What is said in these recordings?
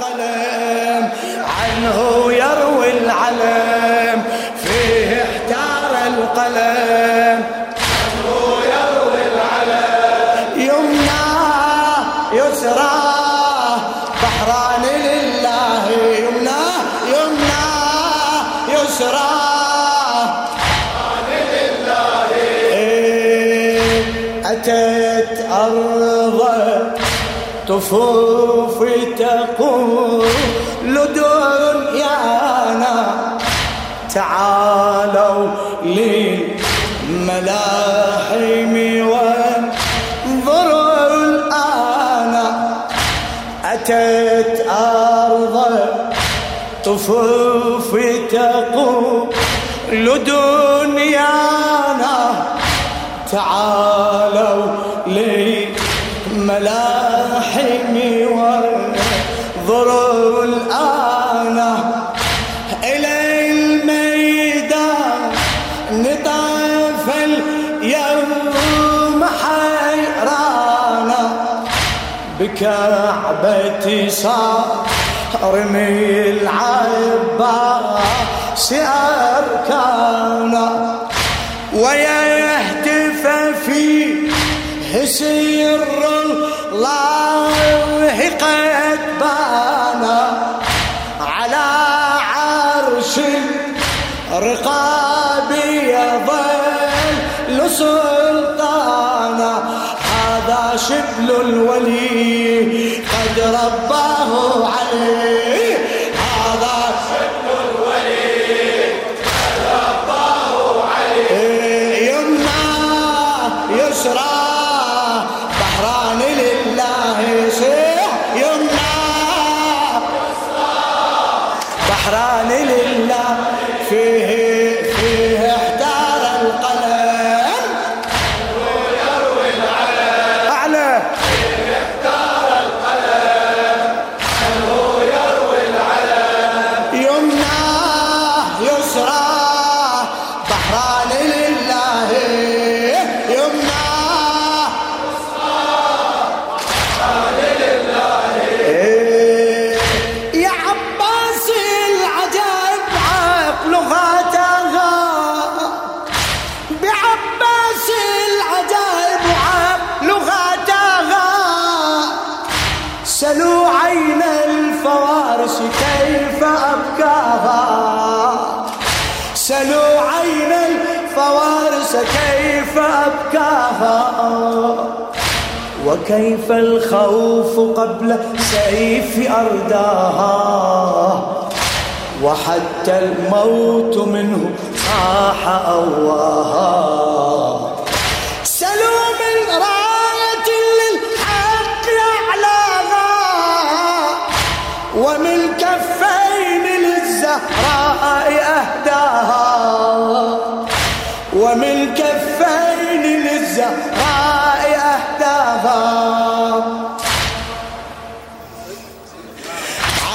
القلم. عنه يروي العلم. طفوف تقول دنيانا تعالوا للملاحم وانظروا الآن أتت أرض طفوف تقول دنيانا تعالوا للملاحم صار من العباس أركانا ويهتف فيه سر الله قد بانا على عرش الرقاب يظل هذا شبل الولي قد رباه عليه. وكيف الخوف قبل سيف أرداها؟ وحتى الموت منه صاح أواها. سلوا من راية للحق أعلاها. ومن كفين للزهراء أهداها. ومن كفين للزهراء أهداها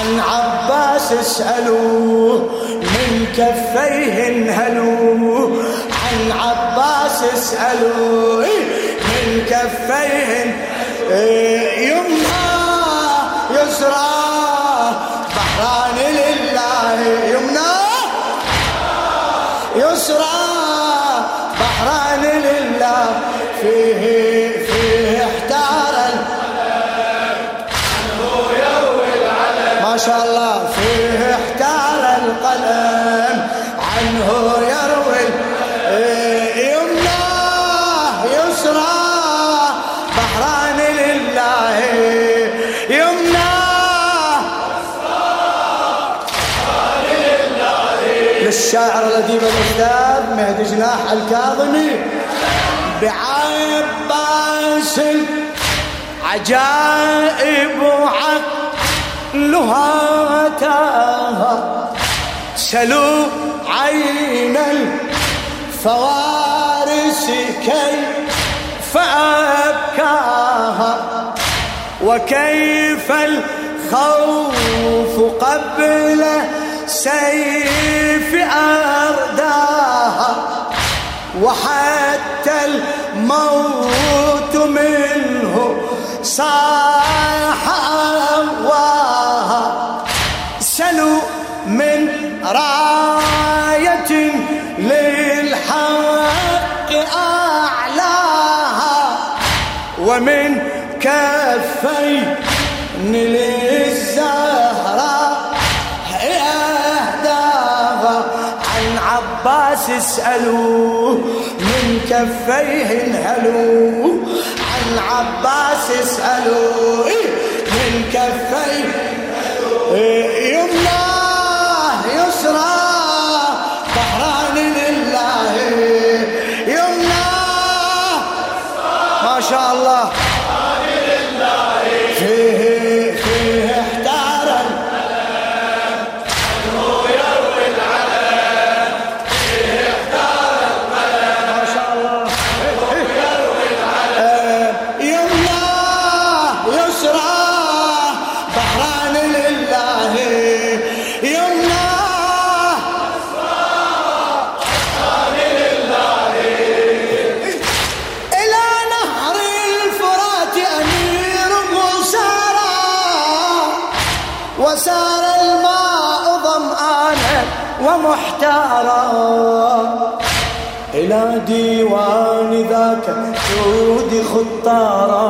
عن عباس اسألوا من كفيه انهلوا. عن عباس اسألوا من كفيه يمنى يسرى بحران لله. يمنى يسرى بحران لله. فيه شاء الله فيه احتار القلم عنه يروي يمنى يسرى بحران لله يمنى للشاعر الأديب الأستاذ مهدي جناح الكاظمي بعباس عجائب تاها. سلوا عين الفوارس كيف أبكاها وكيف الخوف قبل سيف أرداها. وحتى الموت منه صاح أواها راية للحق أعلاها ومن كفين للزهراء أهداها. عن عباس اسألوه من كفيه انهلوه عن عباس اسألوه إيه، من كفيه انهلوه ذاك سود خطارا.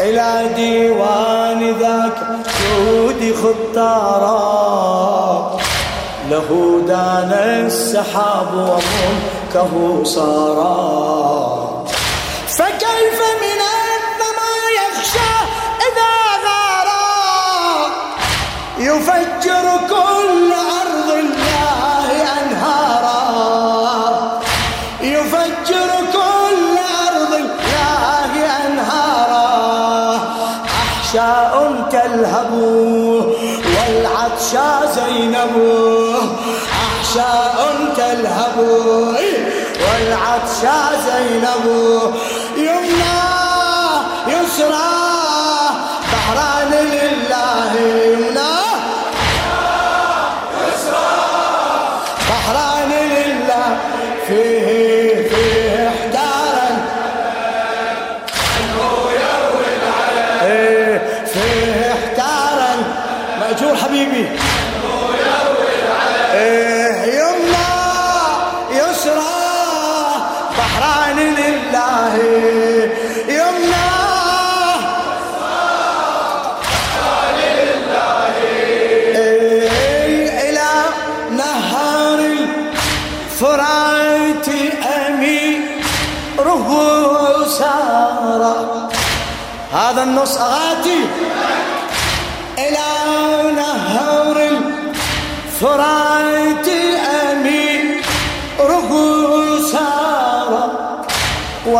إلى ديوان ذاك سود خطارا. له دان السحاب وملكه صارا. فكيف من الثمى يخشى إذا يفجر كل أرض أحشاء تلهب والعطشى زينب. يمنى يسرى. بحران لله. إلى نهر الفرات عمره سارة هذا النص أغاتي إلى نهر الفرات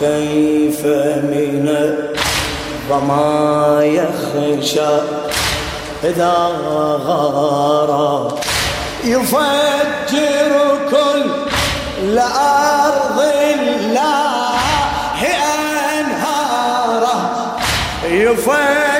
فكيف من الظما يخشى إذا غار يفجر كل لأرض الله أنهاره يفجر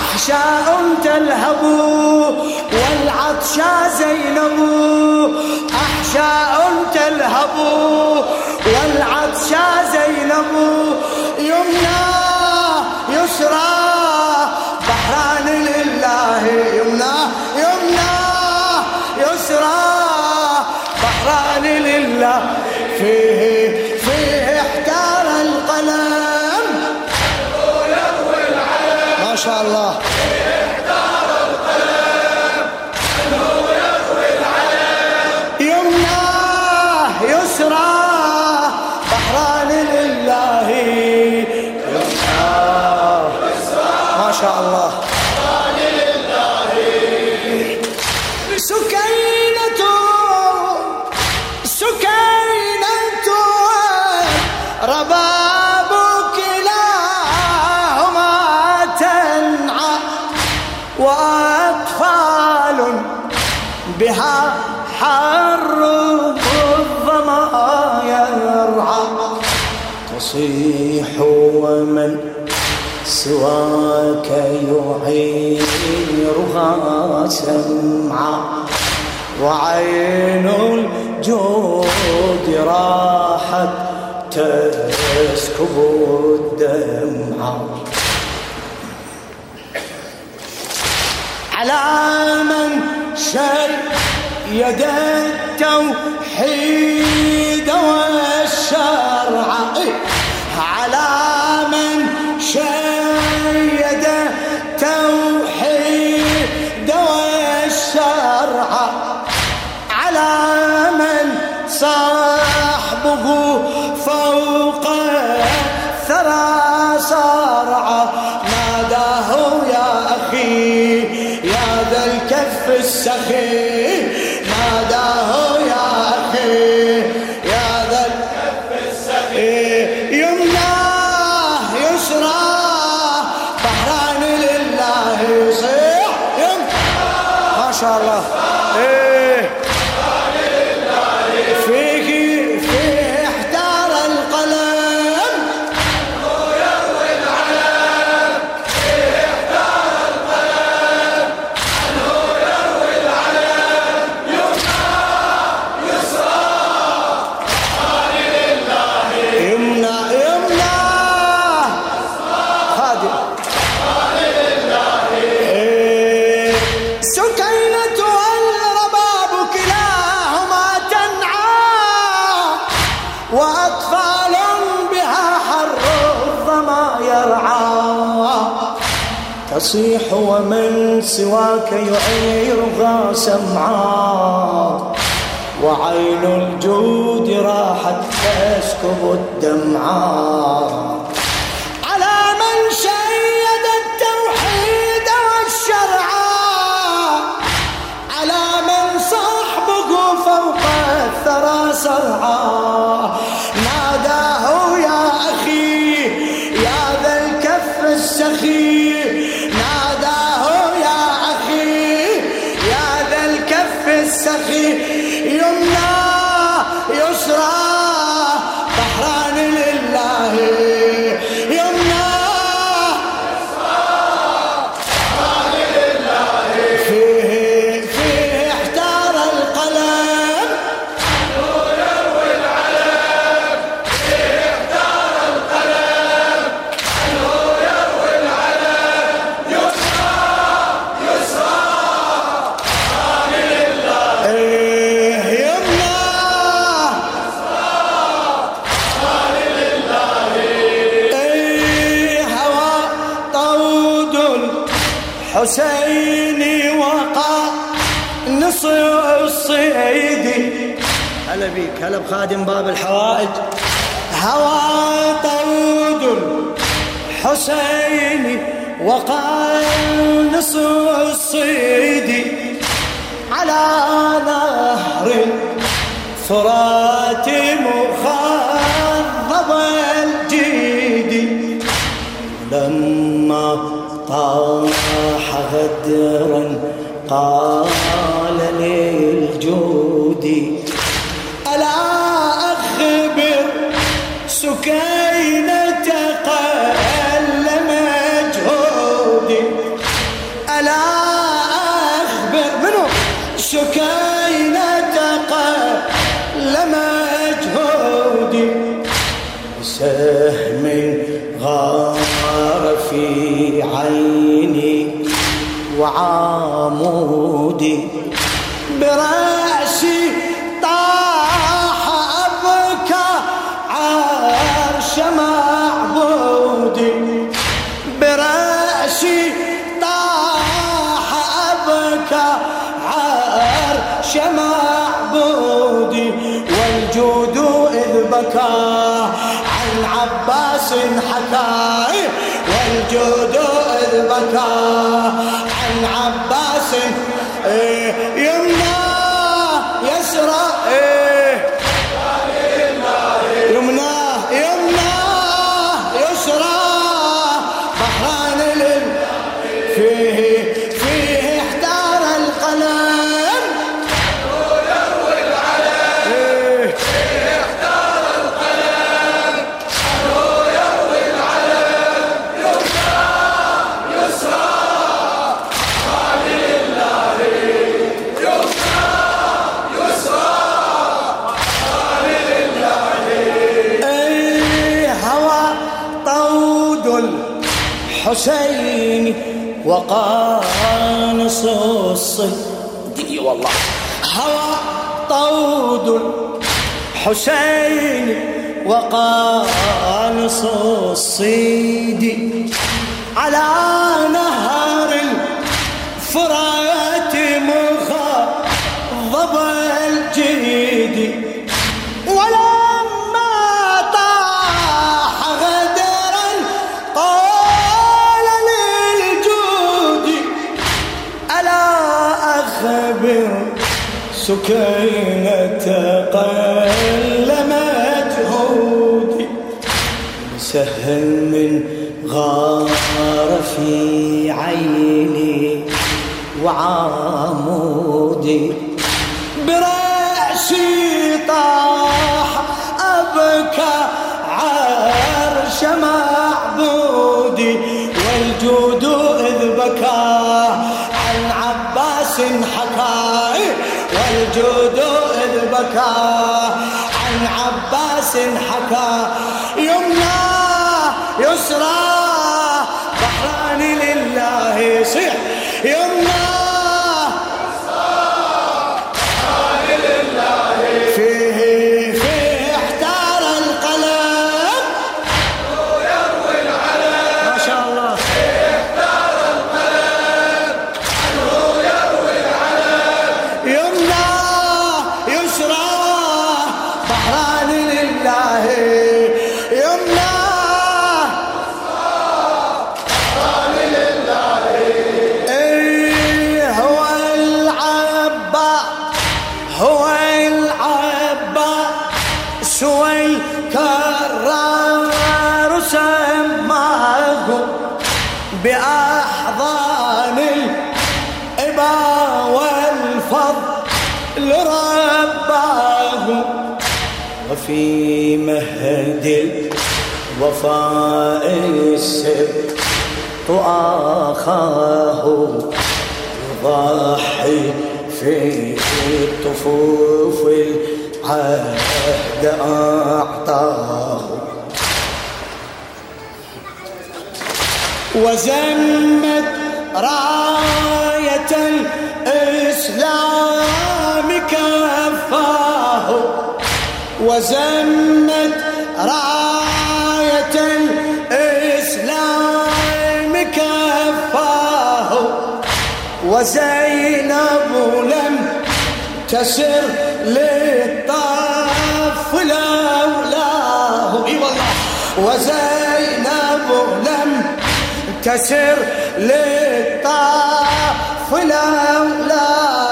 أحشاء تلهب والعطشى زينب. أحشاء تلهب والعطشى زينب. يمنى يسرى بحران لله. يمنى يمنى يسرى بحران لله. سواك يعيرها سمعا وعين الجود راحت تسكب الدمعة على من شر يد التوحيد وال mensaje. سواك يعيرها سمعات وعين الجود راحت تسكب الدمعات على من شيد التوحيد والشرعة على من صاحبه فوق الثرى صرعات حسيني وقع نصر الصيد. هلا بيك هلا بخادم باب الحوائج. هوى طرد حسيني وقع نصر الصيد. على نهر فرات مخضب الجيد. لما طال بدرا قال للجودي ألا أخبر سكينة قل مجهودي ألا أخبر منو؟ سكينة وعامودي. برأي وقانص الصدي والله. هوى طود الحسين وقانص الصيد على سكينة قل مجهودي سهل من غار في عيني وعامودي برأسي طاح أبكى عرش معبودي والجود إذ بكى عن عباس حكى يمنى يسرى بحران لله يصيح بأحضان الإبا والفضل رباه وفي مهد الوفاء السبت أخاه يضحي في الطفوف العهد أعطاه. وزمت راية الإسلام كفاه. وزمت راية الإسلام كفاه. وزينب لم تسر للطف لولاه. إي والله. وزينب لم تسر للطاف لولاه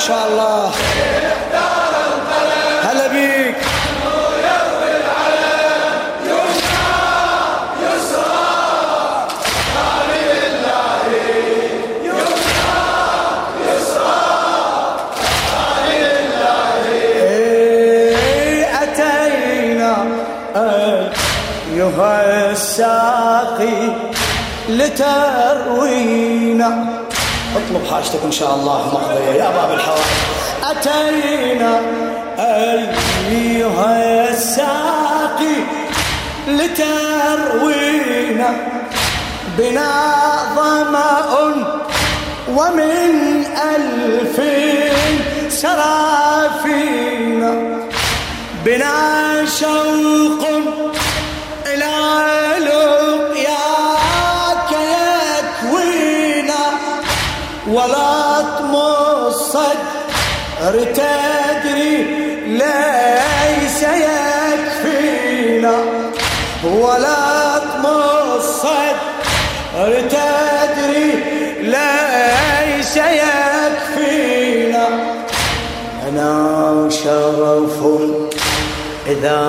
شاء الله. هلا بيك. أيها الساقي لتروينا. اطلب حاجتك إن شاء الله مقضية. يا باب الحوائج. أتينا أيها الساقي لتروينا بنا ظمأ ومن ألف سرافينا بنا شوق ولا الصدر تدري ليس يكفينا. ولا الصدر تدري ليس يكفينا. أنا شرف إذا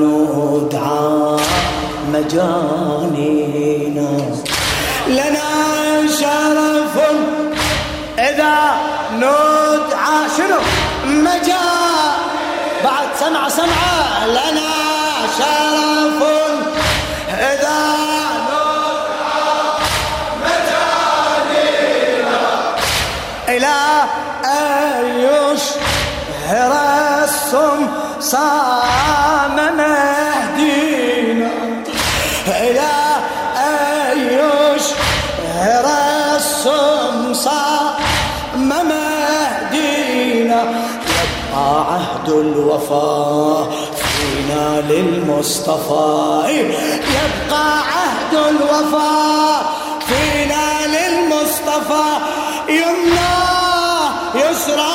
ندعى مجانينا. لنا شرف إذا ندعى شنو؟ مجا. بعد سمع سمعة لنا شرف إذا مجانينا إلى أن يشهر السم صام الوفاء فينا للمصطفى. يبقى عهد الوفاء فينا للمصطفى. يمنى يسرى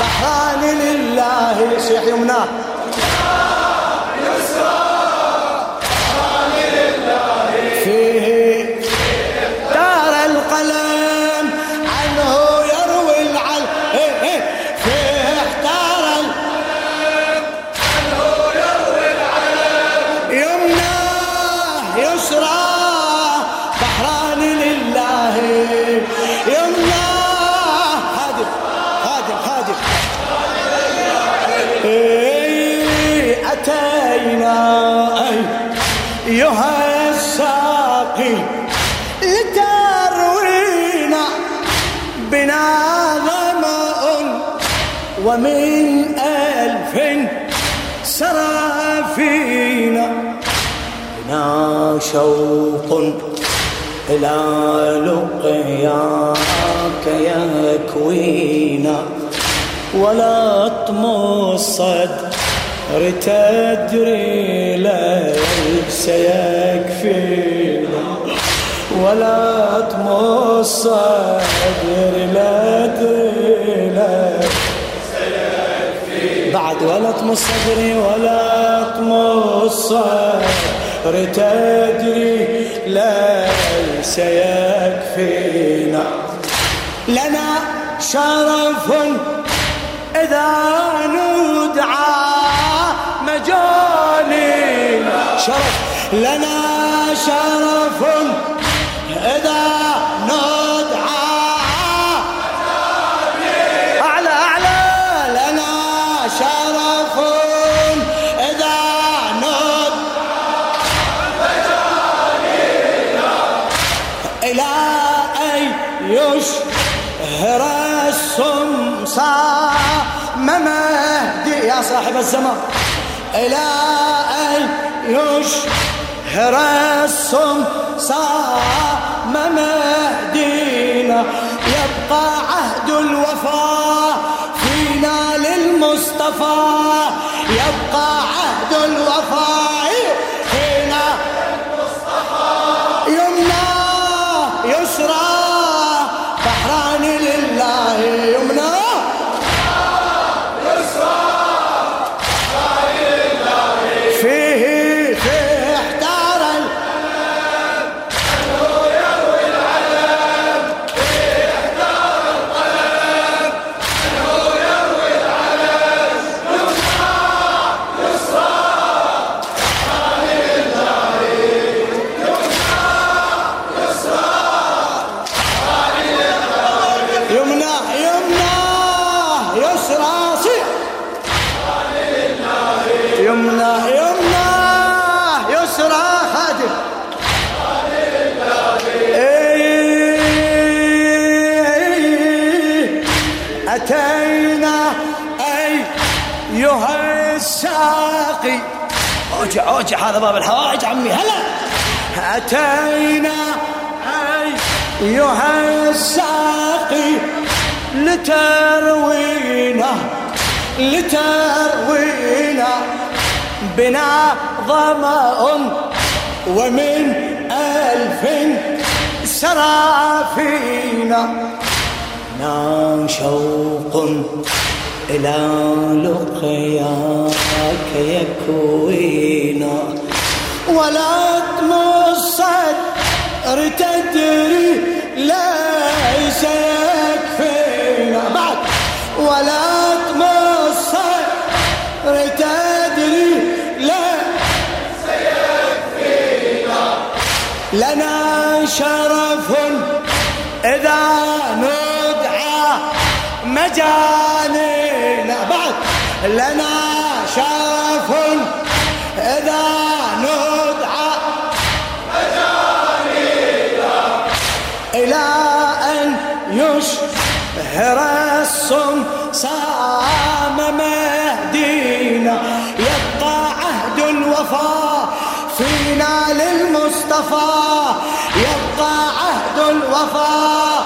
بحران لله يصيح يمنى. شوق إلى لقياك يكوينا ولا طمس الصدر تدري ليس يكفينا ولا طمس الصدر لا ليس بعد ولا طمس صدري ولا طمس الصدر تدري ليس يكفينا. لنا شرف إذا ندعى مجاني شرف. لنا شرف إذا يشهر السمسار مهدي يا صاحب الزمان؟ إلى أن يشهر السمسار مهدينا؟ يبقى عهد الوفاء فينا للمصطفى. يبقى أتينا أيها الساقي لتروينا لتروينا. بنا ظمأ ومن ألف سرى فينا نام شوق إلى لقياك يكوينا. ولا تمصد تدري ليس يكفينا بعد. ولا تمصد تدري ليس يكفينا. لنا شرف إذا ندعى مجانينا بعد. لنا الصم صام مهدينا يبقى عهد الوفاء فينا للمصطفى. يبقى عهد الوفاء